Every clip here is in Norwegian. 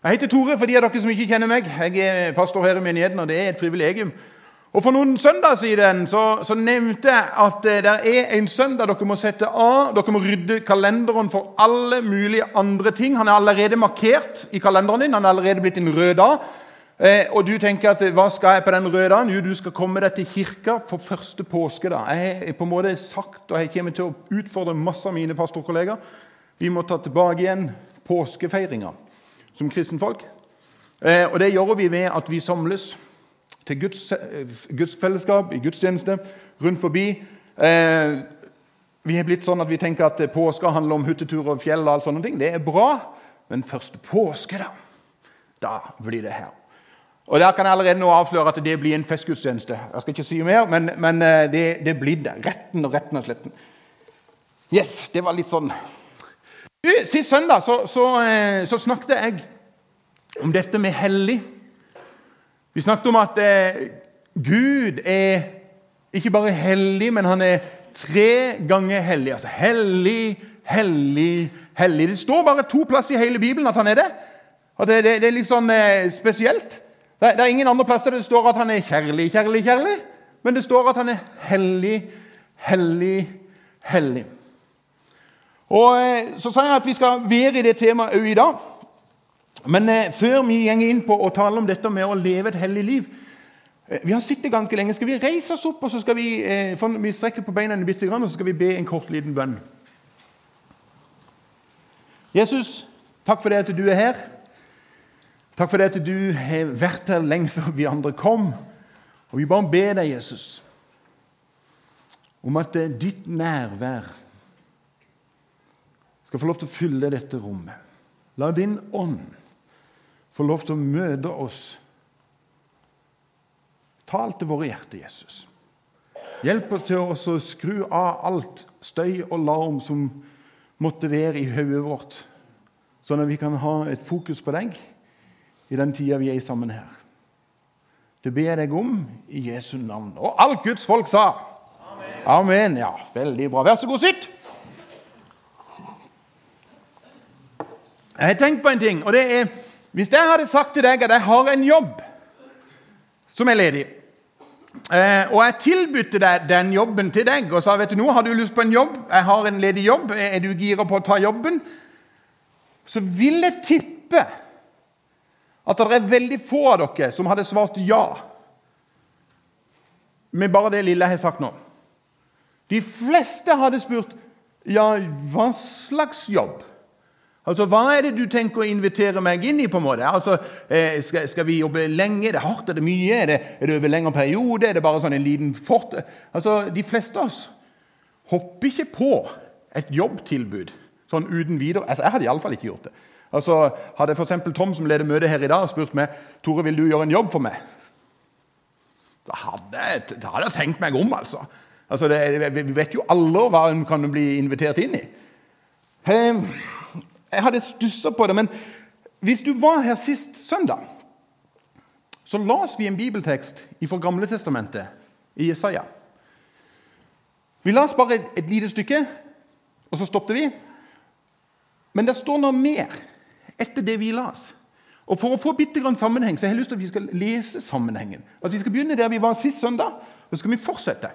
Jeg heter Tore for de av dere som ikke kjenner meg. Jeg er pastor her i menigheten, og det er et privilegium. Og For noen søndager siden så, så nevnte jeg at eh, det er en søndag dere må sette av. Dere må rydde kalenderen for alle mulige andre ting. Han er allerede markert i kalenderen din. Han er allerede blitt en rød dag. Eh, og du tenker at hva skal jeg på den røde dagen? Jo, du skal komme deg til kirka for første påske. da. Jeg har på en måte sagt, og jeg kommer til å utfordre masse av mine pastorkollegaer, vi må ta tilbake igjen påskefeiringa som kristenfolk. Eh, og det gjør vi ved at vi samles til Guds, eh, fellesskap, i gudstjeneste, rundt forbi. Eh, vi har blitt sånn at vi tenker at påske handler om hyttetur og fjell. og alt sånne ting. Det er bra, men første påske, da, da blir det her. Og Der kan jeg allerede nå avsløre at det blir en festgudstjeneste. Jeg skal ikke si mer, men, men det, det, blir det. Retten og retten og sletten. Yes, det var litt sånn Sist søndag så, så, eh, så, snakket jeg om dette med hellig. Vi snakket om at eh, Gud er ikke bare hellig, men han er tre ganger hellig. Altså hellig, hellig, hellig. Det står bare to plasser i hele Bibelen at han er det. Og det, det, det er litt sånn eh, spesielt. Det, det, er ingen andre plasser det står at han er kjærlig, kjærlig, kjærlig. Men det står at han er hellig, hellig, hellig. Og eh, Så sa jeg at vi skal være i det temaet òg i dag. Men eh, før vi går inn på å tale om dette med å leve et hellig liv eh, Vi har sittet ganske lenge. Skal vi reise oss opp og så skal vi, vi strekke på beina bitte grann, og så skal vi be en kort, liten bønn? Jesus, takk for det at du er her. Takk for det at du har vært her lenge før vi andre kom. Og vi bare ber deg, Jesus, om at ditt nærvær skal få lov til å fylle dette rommet. La din ånd få lov til å møte oss. Tal til våre hjerter, Jesus. Hjelp oss til å skru av alt støy og larm som måtte være i hodet vårt, sånn at vi kan ha et fokus på deg i den tida vi er sammen her. Det ber jeg deg om i Jesu navn. Og alt Guds folk sa. Amen. Amen. Ja, Veldig bra. Vær så god, sitt. Jeg har tenkt på en ting, og det er Hvis jeg hadde sagt til deg at jeg har en jobb som er ledig, eh, og jeg tilbudte deg den jobben til deg og sa vet du noe, har du lyst på en jobb, jeg har en ledig jobb, er du gira på å ta jobben, så vil jeg tippe at det er veldig få av dere som hadde svart ja med bare det lille jeg har sagt nå. De fleste hadde spurt ja, hva slags jobb? Altså, Hva er det du tenker å invitere meg inn i? på en måte? Altså, eh, skal, skal, vi jobbe lenge? Er det hardt? Er det mye? Er det, er det over lengre periode? Er det bare sånn en liten fort? Altså, De fleste av oss hopper ikke på et jobbtilbud sånn uten videre. Altså, Jeg hadde iallfall ikke gjort det. Altså, Hadde f.eks. Tom, som leder møtet her i dag, spurt meg Tore, vil du gjøre en jobb for meg, da hadde, da hadde jeg tenkt meg om. altså. altså det, vi vet jo aldri hva en kan bli invitert inn i. Um, jeg hadde stussa på det, men hvis du var her sist søndag, så las vi en bibeltekst fra Gamle Testamentet, i Jesaja. Vi las bare et, et lite stykke, og så stoppet vi. Men det står noe mer etter det vi las. Og For å få bitte grann sammenheng så har jeg lyst til at vi skal lese sammenhengen. At Vi skal begynne der vi var sist søndag, og så skal vi fortsette.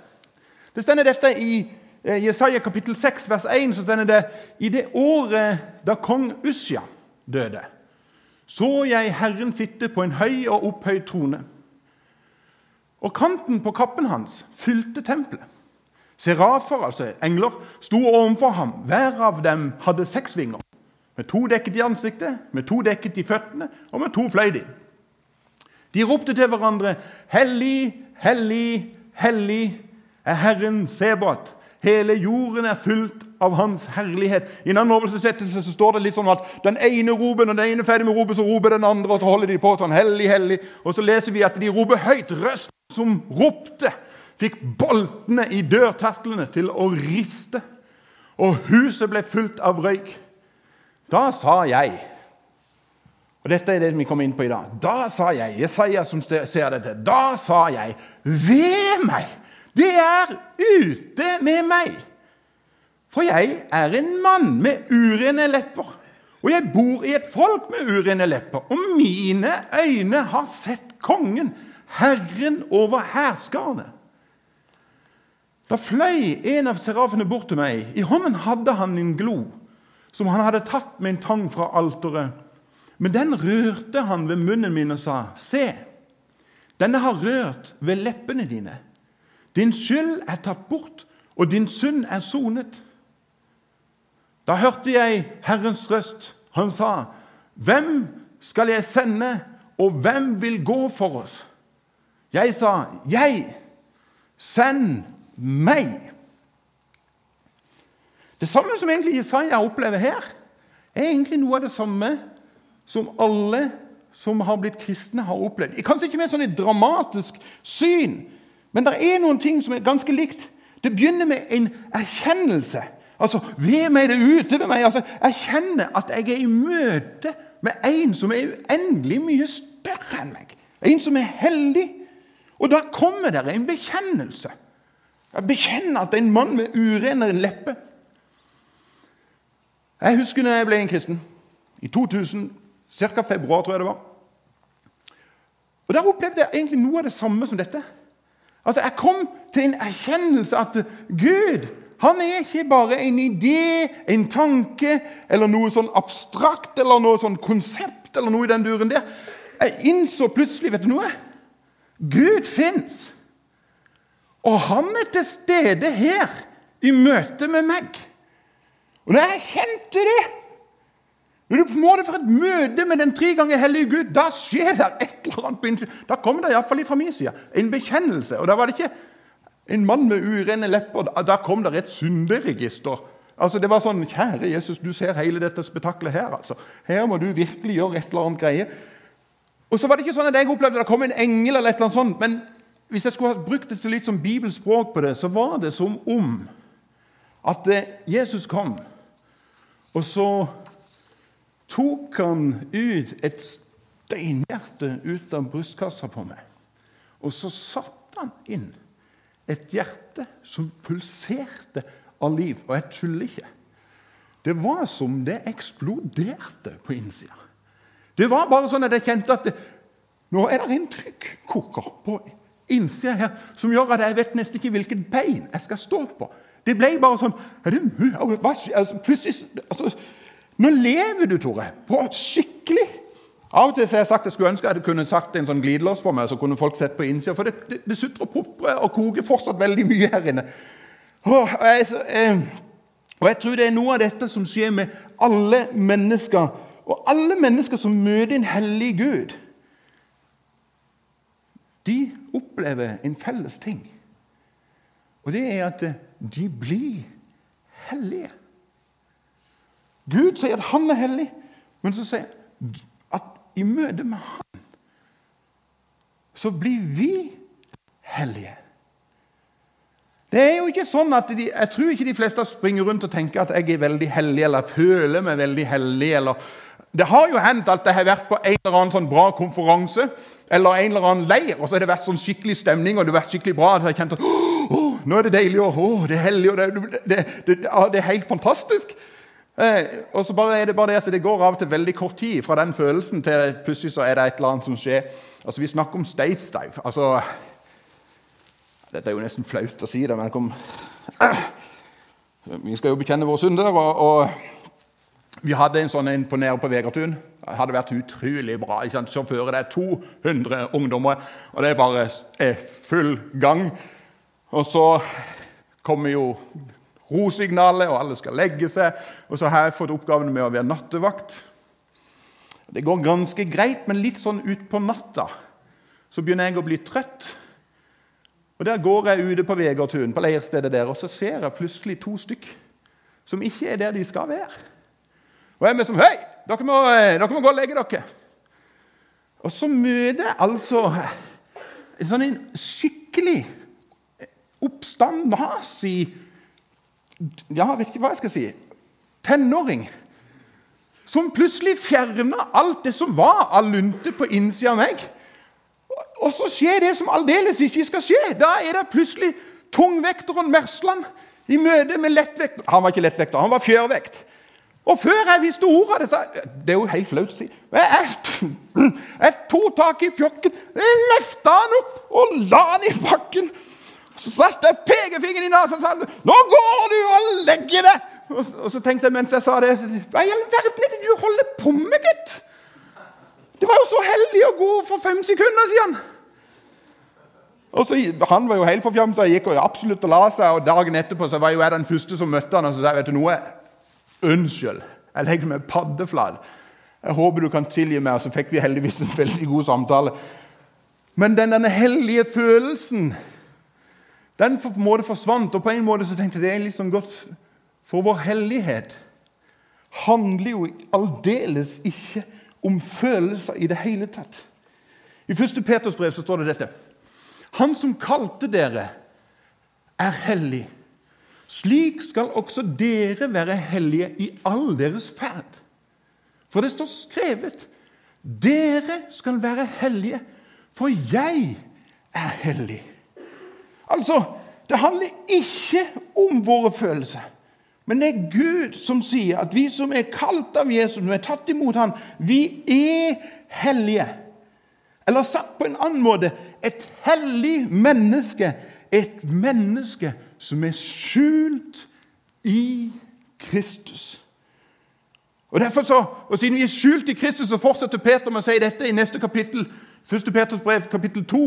Det stender dette i Jesaja kapittel 6, vers 1, så stender det I det året da kong Usja døde, så jeg Herren sitte på en høy og opphøyd trone. Og kanten på kappen hans fylte tempelet. Serafer, altså engler, sto overfor ham. Hver av dem hadde seks vinger. Med to dekket i ansiktet, med to dekket i føttene og med to fløy de. De ropte til hverandre, 'Hellig, hellig, hellig er Herren Sebot.' Hele jorden er fylt av Hans herlighet. I en annen så står det litt sånn at den ene roper, når den ene er ferdig med å rope, så roper den andre, og så holder de på sånn hellig, hellig. Og så leser vi at de roper høyt. Røst som ropte, fikk boltene i dørtersklene til å riste. Og huset ble fylt av røyk. Da sa jeg og Dette er det vi kommer inn på i dag. Da sa jeg, Jesaja som ser dette, da sa jeg, ved meg! Det er ute med meg. For jeg er en mann med urene lepper, Og jeg bor i et folk med urene lepper, og mine øyne har sett kongen, Herren over hærskarene. Da fløy en av serafene bort til meg. I hånden hadde han en glo som han hadde tatt med en tang fra alteret. Men den rørte han ved munnen min og sa, Se, denne har rørt ved leppene dine. Din skyld er tatt bort, og din synd er sonet. Da hørte jeg Herrens røst. Han sa, 'Hvem skal jeg sende, og hvem vil gå for oss?' Jeg sa, 'Jeg. Send meg.' Det samme som egentlig Jesaja opplever her, er egentlig noe av det samme som alle som har blitt kristne, har opplevd. Kanskje ikke med sånn et dramatisk syn, men det er noen ting som er ganske likt. Det begynner med en erkjennelse. Altså, Ved meg det ute ved meg. altså, Erkjenne at jeg er i møte med en som er uendelig mye større enn meg. En som er hellig. Og da kommer det en bekjennelse. Jeg bekjenner at det er en mann med urene lepper. Jeg husker når jeg ble en kristen. I 2000, ca. februar, tror jeg det var. Og Der opplevde jeg egentlig noe av det samme som dette. Altså, Jeg kom til en erkjennelse at Gud han er ikke bare en idé, en tanke eller noe sånn abstrakt eller noe sånn konsept eller noe i den duren der. Jeg innså plutselig vet du noe? Gud fins. Og han er til stede her i møte med meg. Og når jeg kjente det Når du på en måte får et møte med den tre ganger hellige Gud, da skjer det et eller annet på innsiden. Da kommer det iallfall fra min side en bekjennelse. Og da var det ikke en mann med urene lepper. Da kom det et synderegister. Altså, det var sånn Kjære Jesus, du ser hele dette spetakkelet her. altså. Her må du virkelig gjøre et eller annet greie. Og så var det ikke sånn at jeg opplevde det kom en engel, eller et eller annet sånt, men hvis jeg skulle ha brukt det til litt som bibelspråk på det, så var det som om at eh, Jesus kom, og så tok han ut et steinhjerte ut av brystkassa på meg. Og så satte han inn et hjerte som pulserte av liv. Og jeg tuller ikke. Det var som det eksploderte på innsida. Det var bare sånn at jeg kjente at det, nå er det en trykkoker på innsida her som gjør at jeg vet nesten ikke hvilket bein jeg skal stå på. Det ble bare sånn hva, altså, plutselig, altså, Nå lever du, Tore, på skikkelig av og til har jeg sagt at jeg skulle ønske jeg kunne sagt en sånn glidelås for meg, så kunne folk sett på innsida. For det, det, det sutrer og popper og koker fortsatt veldig mye her inne. Og jeg, eh, og jeg tror det er noe av dette som skjer med alle mennesker. Og alle mennesker som møter en hellig Gud, de opplever en felles ting. Og det er at de blir hellige. Gud sier at han er hellig, men så sier at i møte med Han, så blir vi hellige. Det er jo ikke sånn at de, Jeg tror ikke de fleste springer rundt og tenker at jeg er veldig hellig eller føler meg veldig hellig. eller det har jo hendt at jeg har vært på en eller annen sånn bra konferanse eller en eller annen leir, og så har det vært sånn skikkelig stemning, og det har vært skikkelig bra. at jeg har kjent at oh, nå er det deilig, og oh, det er hellig, og det, det, det, det er helt fantastisk. Eh, og så bare er det bare det at det går av og til veldig kort tid fra den følelsen til plutselig så er det et eller annet som skjer. Altså Vi snakker om stage dive. Altså, dette er jo nesten flaut å si det, men kom, vi skal jo bekjenne våre synder. Og, og, vi hadde en sånn en på nede på Vegertun. Det hadde vært utrolig bra. ikke sant? Sjåfører, Det er 200 ungdommer, og det bare er full gang. Og så kommer jo rosignalet, og alle skal legge seg. Og så har jeg fått oppgaven med å være nattevakt. Det går ganske greit, men litt sånn utpå natta så begynner jeg å bli trøtt. Og Der går jeg ute på Vegertun, på leirstedet der, og så ser jeg plutselig to stykk som ikke er der de skal være. Og jeg er med som Hei, dere må, dere må gå og legge dere. Og så møter jeg altså en sånn skikkelig oppstand nazi ja, ikke hva jeg skal si tenåring som plutselig fjerna alt det som var av lunte på innsida av meg. Og så skjer det som aldeles ikke skal skje. Da er det plutselig tungvekteren Mersland i møte med lettvekt. Han var ikke lettvekter, han var fjørvekt. Og før jeg visste ordet av det, sa Det er jo helt flaut å si. Jeg, jeg tok tak i fjokken, løfta han opp og la han i bakken. Så satte jeg pekefingeren i nesen og sa 'Nå går du og legger deg!' Og, så tenkte jeg mens jeg sa det Hva i all verden er det du holder på med, gutt? Det var jo så heldig å gå for fem sekunder siden. Og så, Han var jo helt forfjamsa og gikk og absolutt og la seg. og Dagen etterpå så var jo jeg den første som møtte han, og så sa vet du noe, unnskyld. Jeg legger meg paddeflat. Jeg håper du kan tilgi meg. Og så fikk vi heldigvis en veldig god samtale. Men den denne hellige følelsen den på en måte forsvant. Og på en måte så tenkte jeg det er litt sånn godt For vår hellighet handler jo aldeles ikke om følelser i det hele tatt. I 1. Peters brev så står det dette. Han som kalte dere, er hellig. Slik skal også dere være hellige i all deres ferd. For det står skrevet dere skal være hellige, for jeg er hellig. Altså, det handler ikke om våre følelser. Men det er Gud som sier at vi som er kalt av Jesus, som er tatt imot ham, vi er hellige. Eller sagt på en annen måte et hellig menneske. Et menneske som er skjult i Kristus. Og derfor så, og Siden vi er skjult i Kristus, så fortsetter Peter med å si dette i neste kapittel. 1. Peters brev, kapittel 2.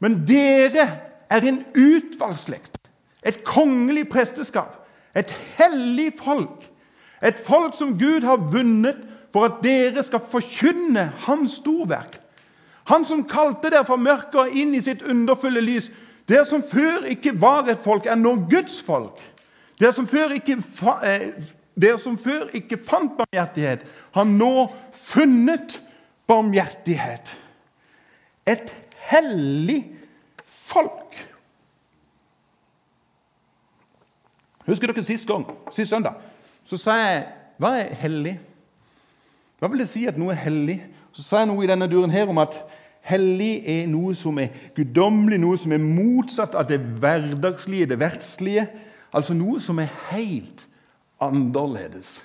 Men dere er en utvalgsslekt, et kongelig presteskap, et hellig folk. Et folk som Gud har vunnet for at dere skal forkynne Hans storverk. Han som kalte dere fra mørket inn i sitt underfulle lys. Dere som før ikke var et folk, er nå Guds folk. Dere som før ikke, fa dere som før ikke fant barmhjertighet, har nå funnet barmhjertighet. Et hellig folk. Husker dere sist gang, sist søndag? Så sa jeg hva er hellig? Hva vil det si at noe er hellig? Så sa jeg noe i denne duren her om at hellig er noe som er guddommelig, noe som er motsatt av det hverdagslige, det verdslige. Altså noe som er helt annerledes.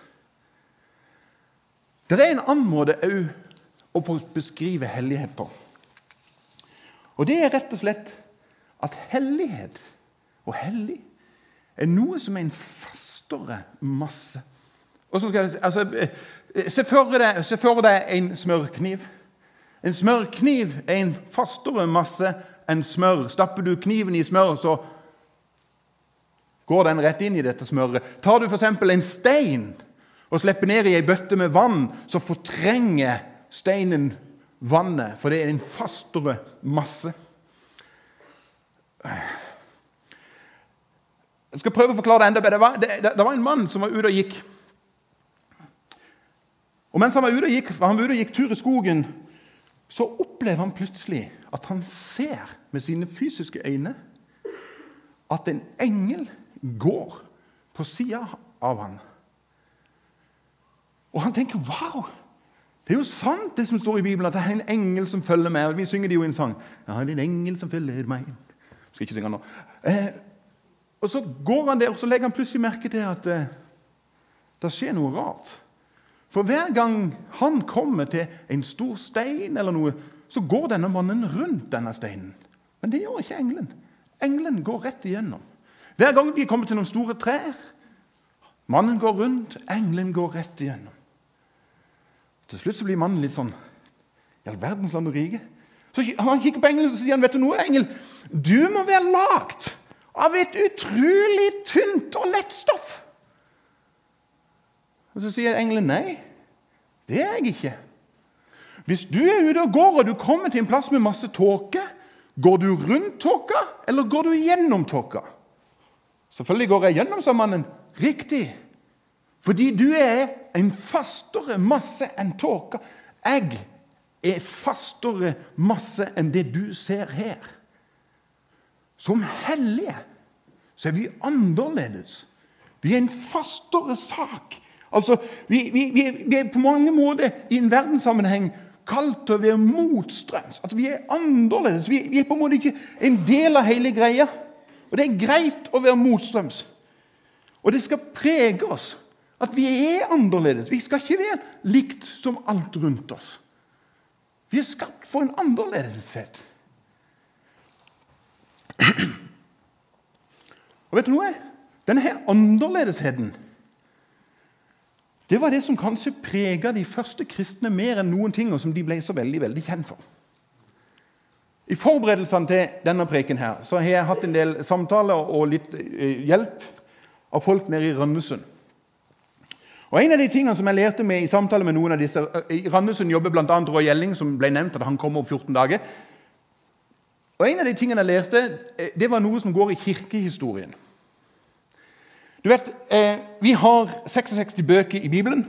Det er en annen måte òg å beskrive hellighet på. Og det er rett og slett at hellighet og hellig er noe som er en fastere masse. Jeg, altså, eh, se, for deg, se for deg en smørkniv. En smørkniv er en fastere masse enn smør. Stapper du kniven i smør, så går den rett inn i dette smøret. Tar du f.eks. en stein og slipper ned i ei bøtte med vann, så fortrenger steinen vannet, for det er en fastere masse. Jeg skal prøve å forklare det enda bedre. Det var, det, det var en mann som var ute og gikk. Og Mens han var ute og gikk, han var ute og gikk tur i skogen, så opplever han plutselig at han ser med sine fysiske øyne at en engel går på sida av han. Og han tenker wow! Det er jo sant, det som står i Bibelen, at det er en engel som følger med. Vi synger det jo i en sang. Det er en engel som følger meg. Skal ikke synge nå. Eh, og Så går han der, og så legger han plutselig merke til at eh, det skjer noe rart. For hver gang han kommer til en stor stein, eller noe, så går denne mannen rundt denne steinen. Men det gjør ikke engelen. Engelen går rett igjennom. Hver gang de kommer til noen store trær Mannen går rundt, engelen går rett igjennom. Til slutt så blir mannen litt sånn I all verdens land og rike. Så Han kikker på engelen og sier han, vet du noe, engel, du må være lagd av et utrolig tynt og lett stoff. Og Så sier engelen nei, det er jeg ikke. Hvis du er ute og går og du kommer til en plass med masse tåke, går du rundt tåka, eller går du gjennom tåka? Selvfølgelig går jeg gjennom, sa mannen. Riktig. Fordi du er en fastere masse enn tåka. Jeg er fastere masse enn det du ser her. Som hellige så er vi annerledes. Vi er en fastere sak. Altså, vi, vi, vi, er på mange måter i en verdenssammenheng kalt til å være motstrøms. At vi er annerledes. Vi, vi, er på en måte ikke en del av hele greia. Og det er greit å være motstrøms. Og det skal prege oss At vi er annerledes. Vi skal ikke være likt som alt rundt oss. Vi er skapt for en annerledeshet. Og vet du noe? Denne her annerledesheten det var det som kanskje prega de første kristne mer enn noen ting, og som de ble så veldig, veldig kjent for. I forberedelsene til denne preken her, så har jeg hatt en del samtaler og litt eh, hjelp av folk nede i Randesund. Og En av de tingene som jeg lærte med i samtale med noen av disse I Randesund jobber bl.a. Roy Gjelling, som ble nevnt at han kommer om 14 dager. Og En av de tingene jeg lærte, eh, det var noe som går i kirkehistorien. Du vet, eh, Vi har 66 bøker i Bibelen.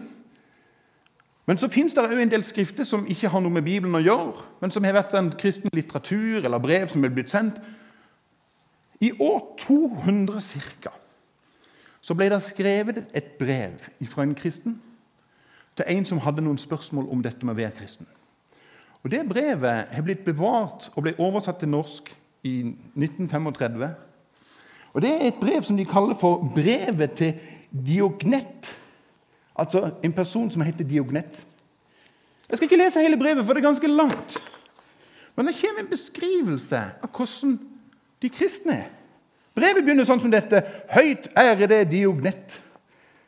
Men så fins det òg en del skrifter som ikke har noe med Bibelen å gjøre, men som har vært en kristen litteratur eller brev som er blitt sendt. I år 200 ca så ble det skrevet et brev fra en kristen til en som hadde noen spørsmål om dette med å være kristen. Og Det brevet har blitt bevart og ble oversatt til norsk i 1935. Og Det er et brev som de kaller for 'brevet til Diognet'. Altså en person som heter Diognet. Jeg skal ikke lese hele brevet, for det er ganske langt. Men det kommer en beskrivelse av hvordan de kristne er. Brevet begynner sånn som dette. Høyt ærede Diognett.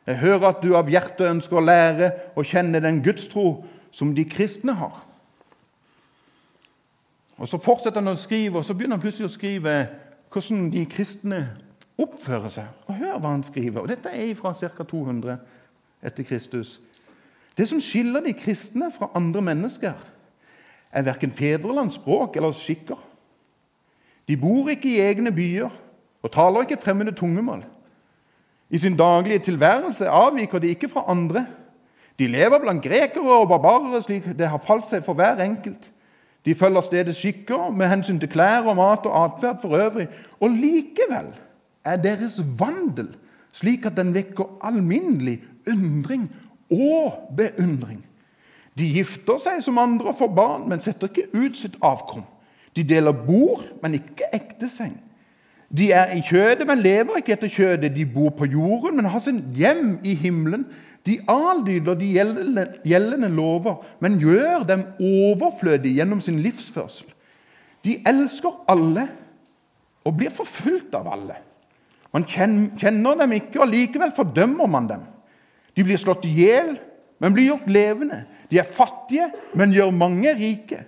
Jeg hører at du av hjertet ønsker å lære og kjenne den gudstro som de kristne har. Og Så fortsetter han å skrive, og så begynner han plutselig å skrive hvordan de kristne oppfører seg. Og Hør hva han skriver. og Dette er fra ca. 200 etter Kristus. Det som skiller de kristne fra andre mennesker, er verken fedrelands språk eller skikker. De bor ikke i egne byer og taler ikke fremmede tungemål. I sin daglige tilværelse avviker de ikke fra andre. De lever blant grekere og barbarere slik det har falt seg for hver enkelt. De følger stedets skikker med hensyn til klær og mat og atferd for øvrig. Og likevel er deres vandel slik at den vekker alminnelig undring og beundring. De gifter seg som andre og får barn, men setter ikke ut sitt avkom. De deler bord, men ikke ekteseng. De er i kjødet, men lever ikke etter kjødet. De bor på jorden, men har sin hjem i himmelen. De adlyder de gjeldende, lover, men gjør dem overflødige gjennom sin livsførsel. De elsker alle og blir forfulgt av alle. Man kjenner dem ikke, og likevel fordømmer man dem. De blir slått i hjel, men blir gjort levende. De er fattige, men gjør mange rike.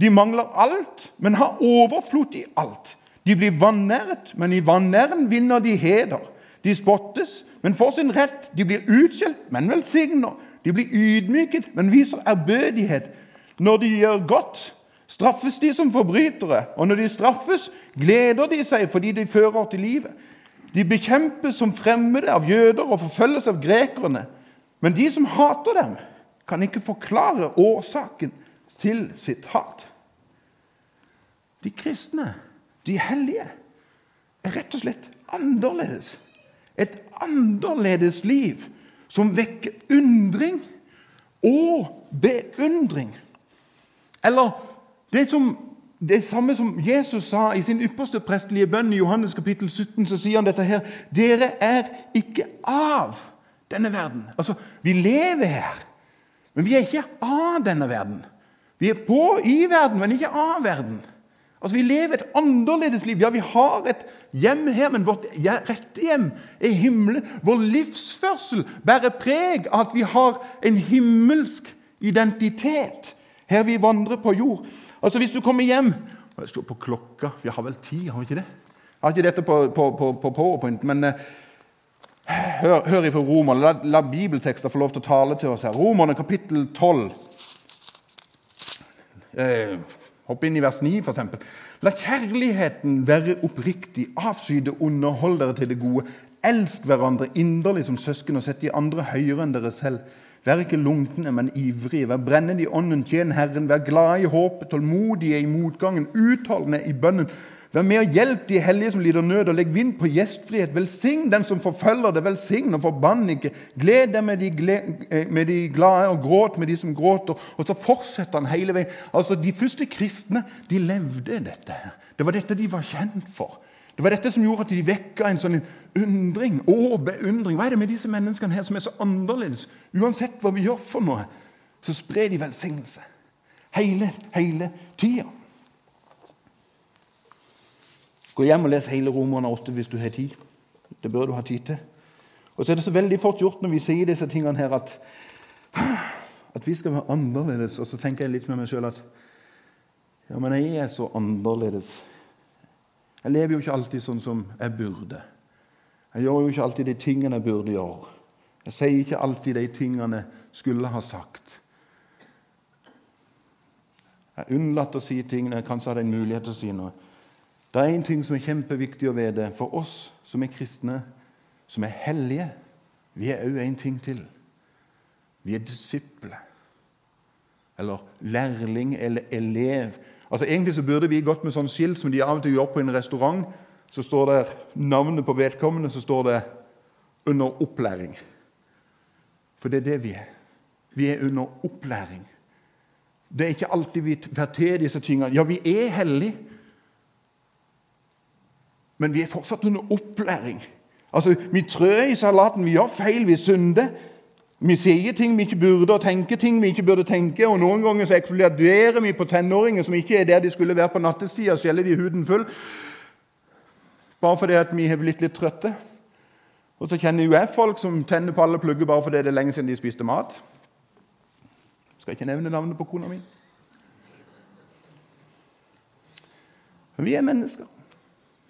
De mangler alt, men har overflod i alt. De blir vanæret, men i vanæren vinner de heder. De spottes, men får sin rett. De blir utskjelt, men velsigner. De blir ydmyket, men viser ærbødighet. Når de gjør godt, straffes de som forbrytere. Og når de straffes, gleder de seg fordi de fører til livet. De bekjempes som fremmede av jøder og forfølges av grekerne. Men de som hater dem, kan ikke forklare årsaken til sitt hat. De kristne de hellige, er rett og slett annerledes. Et annerledes liv som vekker undring og beundring. Eller det, som, det samme som Jesus sa i sin ypperste prestelige bønn i Johannes kapittel 17, så sier han dette her Dere er ikke av denne verden. Altså, Vi lever her, men vi er ikke av denne verden. Vi er på i verden, men ikke av verden. Altså, Vi lever et annerledes liv. Ja, vi har et hjem her, men vårt rette hjem er himmelen. Vår livsførsel bærer preg av at vi har en himmelsk identitet her vi vandrer på jord. Altså, Hvis du kommer hjem Jeg står på klokka. Vi har vel tid, har vi ikke det? Jeg har ikke dette på, på, på, på powerpoint, men eh, hør, hør ifra Romerne. La, la bibeltekster få lov til å tale til oss her. Romerne kapittel 12. Eh, Hopp inn i vers 9, f.eks. La kjærligheten være oppriktig, avsky det onde, hold dere til det gode. Elsk hverandre inderlig som søsken og sett de andre høyere enn dere selv. Vær ikke lunkne, men ivrige. Vær brennende i ånden, tjen Herren. Vær glade i håpet, tålmodige i motgangen, utholdende i bønnen. Vær med og hjelp de hellige som lider nød, og legg vind på gjestfrihet. Velsign den som forfølger det, velsign og forbann ikke. Gled deg med de, eh, med de, glade, og gråt med de som gråter. Og så fortsetter han hele veien. Altså, De første kristne de levde dette. her. Det var dette de var kjent for. Det var dette som gjorde at de vekka en sånn undring og beundring. Hva er det med disse menneskene her som er så annerledes? Uansett hva vi gjør for noe, så sprer de velsignelse. Hele, hele tida. Gå hjem og les hele Romerne 8 hvis du har tid. Det bør du ha tid til. Og så er det så veldig fort gjort når vi sier disse tingene her, at, at vi skal være annerledes. Og så tenker jeg litt med meg sjøl at ja, men jeg er så annerledes. Jeg lever jo ikke alltid sånn som jeg burde. Jeg gjør jo ikke alltid de tingene jeg burde gjøre. Jeg sier ikke alltid de tingene jeg skulle ha sagt. Jeg unnlater å si ting når jeg kanskje hadde en mulighet til å si noe. Det er én ting som er kjempeviktig å vite for oss som er kristne, som er hellige. Vi er òg en ting til. Vi er disipler. Eller lærling eller elev. Altså Egentlig så burde vi gått med sånn skilt som de av og til gjør på en restaurant så står det navnet på vedkommende, så står det 'under opplæring'. For det er det vi er. Vi er under opplæring. Det er ikke alltid vi får til disse tingene. Ja, vi er hellige, men vi er fortsatt under opplæring. Altså, Vi trør i salaten, vi gjør feil, vi synder. Vi sier ting vi ikke burde, og tenker ting vi ikke burde tenke. og Noen ganger så eksploderer vi på tenåringer som ikke er der de skulle være på nattestid, og skjeller de huden full. Bare fordi at vi har blitt litt trøtte. Og så kjenner jo jeg folk som tenner på alle plugger bare fordi det er lenge siden de spiste mat. Skal ikke nevne navnet på kona mi. Men vi er mennesker.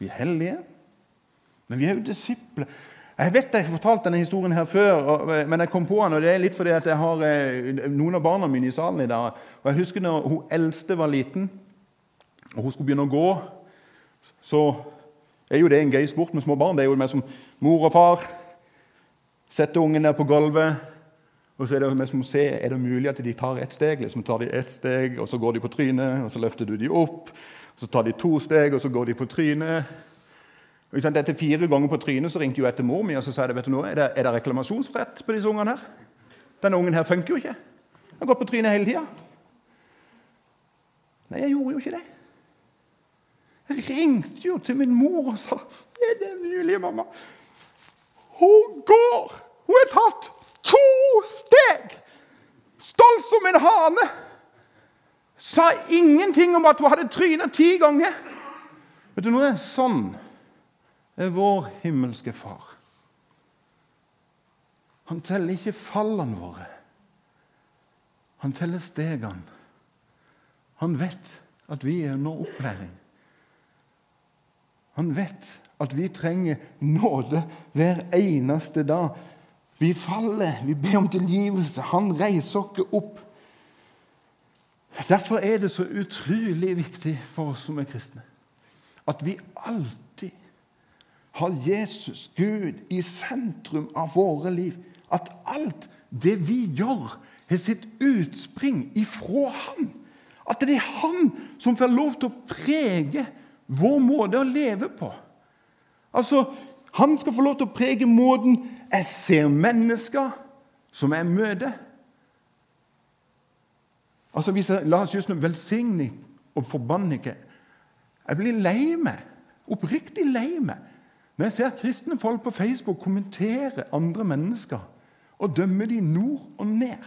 Vi er hellige. Men vi er jo disipler. Jeg vet jeg har fortalt denne historien her før, men jeg kom på den, og det er litt fordi jeg har eh, noen av barna mine i salen i dag. Og Jeg husker når hun eldste var liten, og hun skulle begynne å gå. Så er jo det en gøy sport med små barn. Det er jo mer som mor og far setter ungen ned på gulvet. Og så er det mer som å se er det mulig at de tar ett steg. Liksom tar de ett steg, og så går de på trynet, og så løfter du de opp. Så tar de to steg, og så går de på trynet. Og Etter fire ganger på trynet så ringte jo etter mor mi og så sa jeg, vet du noe, er det, er det reklamasjonsrett på disse ungene. her? Denne ungen her funker jo ikke. Han har gått på trynet hele tida. Nei, jeg gjorde jo ikke det. Jeg ringte jo til min mor og sa er det mulig, mamma? Hun går! Hun er tatt to steg! Stolt som en hane! Sa ingenting om at hun hadde trynet ti ganger. Vet du noe? Sånn er vår himmelske far. Han teller ikke fallene våre. Han teller stegene. Han vet at vi er under opplæring. Han vet at vi trenger nåde hver eneste dag. Vi faller, vi ber om tilgivelse. Han reiser oss opp. Derfor er det så utrolig viktig for oss som er kristne, at vi alltid har Jesus, Gud, i sentrum av våre liv. At alt det vi gjør, har sitt utspring ifra Han. At det er Han som får lov til å prege vår måte å leve på. Altså, Han skal få lov til å prege måten jeg ser mennesker som jeg møter. Altså, hvis jeg, La oss just nå velsigne og forbanne ikke. Jeg blir lei meg, oppriktig lei meg, når jeg ser kristne folk på Facebook kommentere andre mennesker og dømme de nord og ned.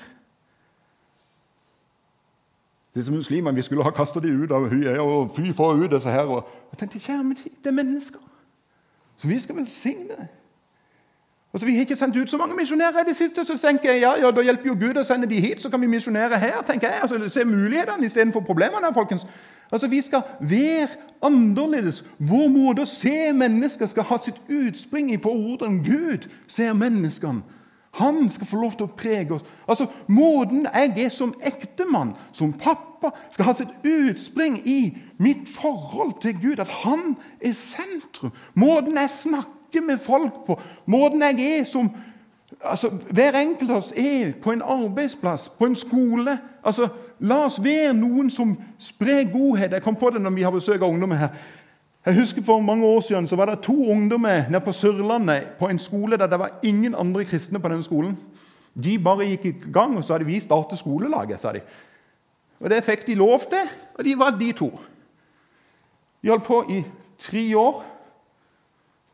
Disse muslimene, Vi skulle ha kasta dem ut av huet, og fy få ut disse her. Og jeg tenkte, kjære min tid, Det er mennesker. Så vi skal velsigne. Og så Vi har ikke sendt ut så mange misjonærer i det siste, så tenker jeg, ja, ja, da hjelper jo Gud å sende de hit, så kan vi misjonere her. tenker jeg, altså Se mulighetene istedenfor problemene. folkens. Altså, Vi skal være annerledes. Vår måte å se mennesker skal ha sitt utspring i hvordan Gud ser menneskene. Han skal få lov til å prege oss. Altså, Måten jeg er som ektemann, som pappa, skal ha sitt utspring i mitt forhold til Gud. At han er sentrum. Måten jeg snakker med folk på, måten jeg er som altså, Hver enkelt av oss er på en arbeidsplass, på en skole. altså, La oss være noen som sprer godhet. Jeg kom på det når vi har besøk av ungdommer her. Jeg husker For mange år siden så var det to ungdommer nede på Sørlandet på en skole der det var ingen andre kristne på denne skolen. De bare gikk i gang, og så hadde vi startet skolelaget. sa de. Og Det fikk de lov til, og de var de to. De holdt på i tre år.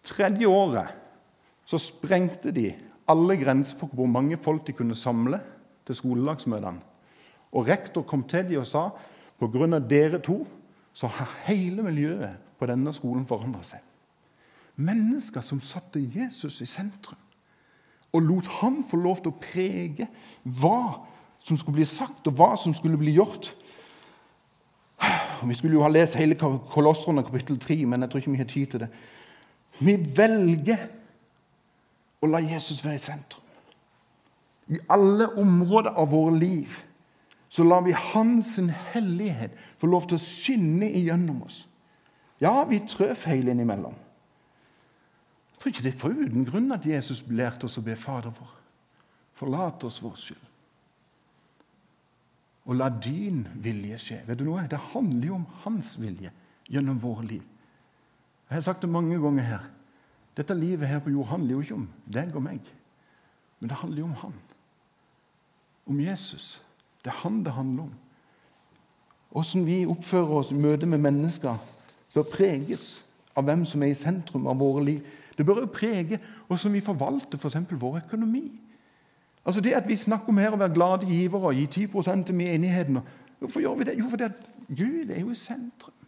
Tredje året så sprengte de alle grenser for hvor mange folk de kunne samle til skolelagsmøtene. Og rektor kom til dem og sa pga. dere to så har hele miljøet på denne skolen forandra seg. Mennesker som satte Jesus i sentrum og lot han få lov til å prege hva som skulle bli sagt, og hva som skulle bli gjort. Vi skulle jo ha lest hele Kolosserne kapittel 3, men jeg tror ikke vi har tid til det. Vi velger å la Jesus være i sentrum. I alle områder av våre liv så lar vi Hans hellighet få lov til å skinne igjennom oss. Ja, vi trør feil innimellom. Jeg tror ikke det er for uten grunn at Jesus lærte oss å be Fader vår. Forlat oss vår skyld. Og la din vilje skje. Vet du noe? Det handler jo om hans vilje gjennom våre liv. Jeg har sagt det mange ganger her. Dette livet her på jord handler jo ikke om deg og meg, men det handler jo om han. Om Jesus. Det er han det handler om. Åssen vi oppfører oss i møte med mennesker, bør preges av hvem som er i sentrum av våre liv. Det bør jo prege hvordan vi forvalter f.eks. For vår økonomi. Altså Det at vi snakker om her å være glade givere og gi 10 til menigheten Hvorfor gjør vi det? Jo, fordi Gud er jo i sentrum.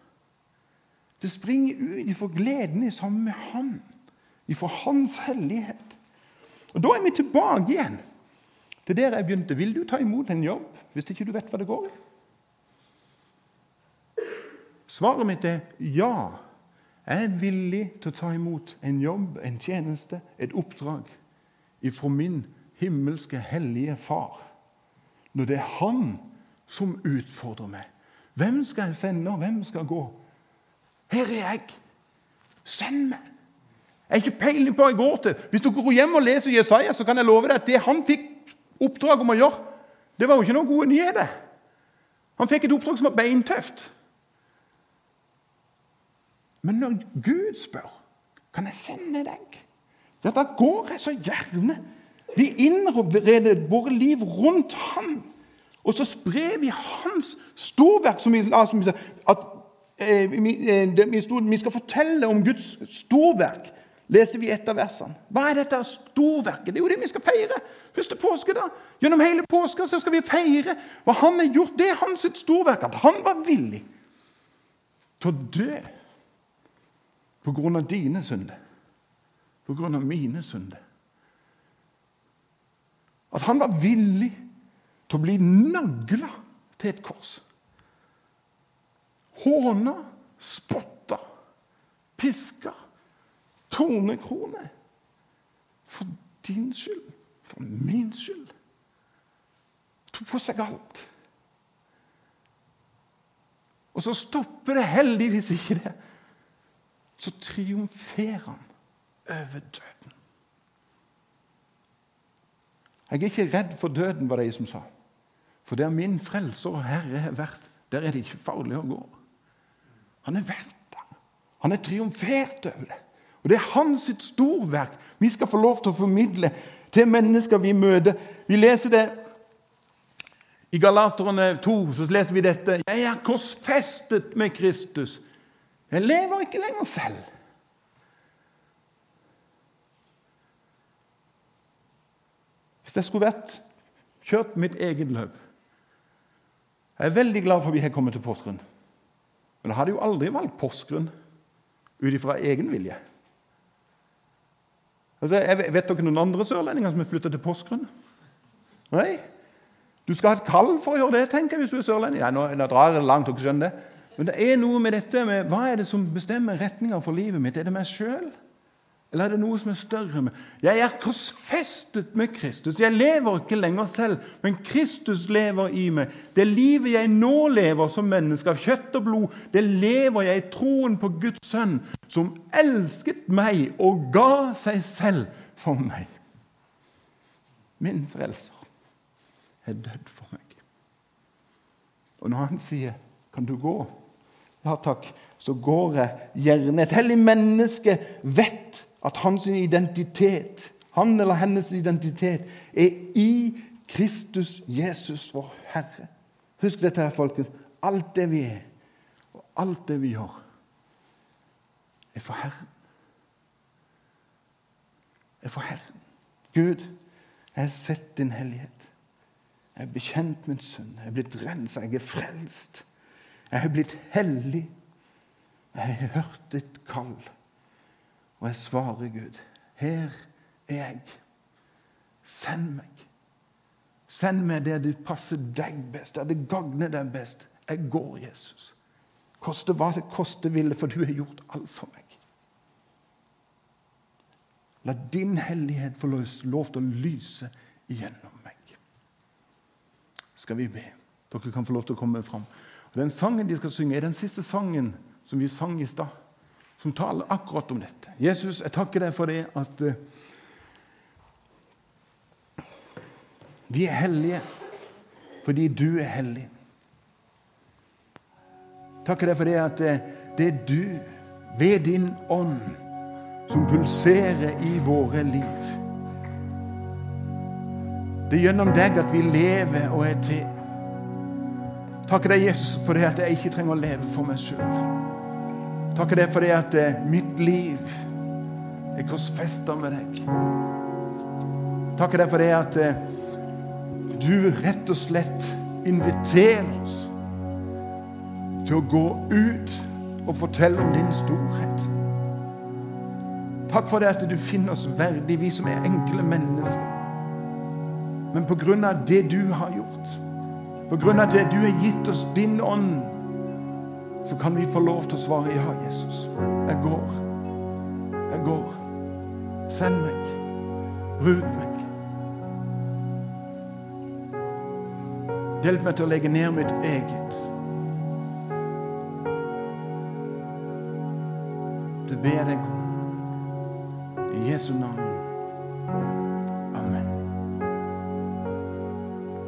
Det springer ut ifra gleden i sammen med Han, ifra Hans hellighet. Og Da er vi tilbake igjen til der jeg begynte. Vil du ta imot en jobb hvis ikke du vet hva det går i? Svaret mitt er ja. Jeg er villig til å ta imot en jobb, en tjeneste, et oppdrag ifra min himmelske, hellige Far. Når det er Han som utfordrer meg. Hvem skal jeg sende, og hvem skal gå? Her er jeg. Send meg. Jeg har ikke peiling på hva jeg går til. Hvis du går hjem og leser Jesaja, så kan jeg love deg at det han fikk oppdrag om å gjøre, det var jo ikke noen gode nyheter. Han fikk et oppdrag som var beintøft. Men når Gud spør kan jeg sende deg, ja, da går jeg så gjerne. Vi innreder våre liv rundt ham. Og så sprer vi Hans storverk, som vi, som vi, at, eh, vi, eh, vi skal fortelle om Guds storverk leste vi et av versene. Hva er dette storverket? Det er jo det vi skal feire. Første påske da. Gjennom hele påska skal vi feire hva han har gjort. Det er hans storverk. At han var villig til å dø på grunn av dine synder. På grunn av mine synder. At han var villig til å bli nagla til et kors. Håna, spotta, piska tornekrone. For din skyld, for min skyld. Tok på seg alt. Og så stopper det heldigvis ikke det. Så triumferer han over døden. Jeg er ikke redd for døden, var det jeg som sa. For der min frelser og Herre har vært, der er det ikke farlig å gå. Han er verdt det. Han er triumfert over det. Og Det er hans storverk vi skal få lov til å formidle til mennesker vi møter. Vi leser det i Galaterne 2. så leser vi dette. Jeg er korsfestet med Kristus. Jeg lever ikke lenger selv. Hvis jeg skulle vært kjørt mitt eget løp Jeg er veldig glad for at vi har kommet til Porsgrunn. Men jeg hadde jo aldri valgt Porsgrunn ut ifra egen vilje. Altså, jeg vet dere noen andre sørlendinger som har flytta til Porsgrunn? Nei? Du skal ha et kall for å gjøre det, tenker jeg, hvis du er sørlending. Nei, nå, nå drar jeg langt, dere skjønner det. Men det er noe med dette med hva er det som bestemmer retninga for livet mitt. Er det meg sjøl? Eller er det noe som er større? med? Jeg er korsfestet med Kristus. Jeg lever ikke lenger selv, men Kristus lever i meg. Det livet jeg nå lever som menneske av kjøtt og blod, det lever jeg i troen på Guds sønn, som elsket meg og ga seg selv for meg. Min frelser er dødd for meg. Og når han sier 'Kan du gå?' Ja takk, så går jeg gjerne. Et hellig menneske vet at hans identitet, han eller hennes identitet, er i Kristus Jesus, vår Herre. Husk dette, her, folkens. Alt det vi er, og alt det vi gjør, er for Herren. er for Herren. Gud, jeg har sett din hellighet. Jeg er bekjent min synd. Jeg er blitt rensa. Jeg er frelst. Jeg er blitt hellig. Jeg har hørt ditt kall. Og jeg svarer Gud, her er jeg. Send meg. Send meg det det passer deg best, der det gagner deg best. Jeg går, Jesus. Koste hva det koste ville, for du har gjort alt for meg. La din hellighet få lov til å lyse gjennom meg. Skal vi be? Dere kan få lov til å komme fram. Den sangen de skal synge, er den siste sangen som vi sang i stad, som taler akkurat om dette. Jesus, jeg takker deg for det at uh, vi er hellige fordi du er hellig. Takker deg for det at uh, det er du, ved din ånd, som pulserer i våre liv. Det er gjennom deg at vi lever og er til. Takker deg, Jesus, for det at jeg ikke trenger å leve for meg sjøl. Takker deg for det at eh, mitt liv er korsfesta med deg. Takker deg for det at eh, du rett og slett inviterer oss til å gå ut og fortelle om din storhet. Takk for det at du finner oss verdig, vi som er enkle mennesker. Men på grunn av det du har gjort, på grunn av det du har gitt oss din ånd, så kan vi få lov til å svare ja, Jesus. Jeg går. Jeg går. Send meg. Bruk meg. Hjelp meg til å legge ned mitt eget. Det ber jeg om. I Jesu navn.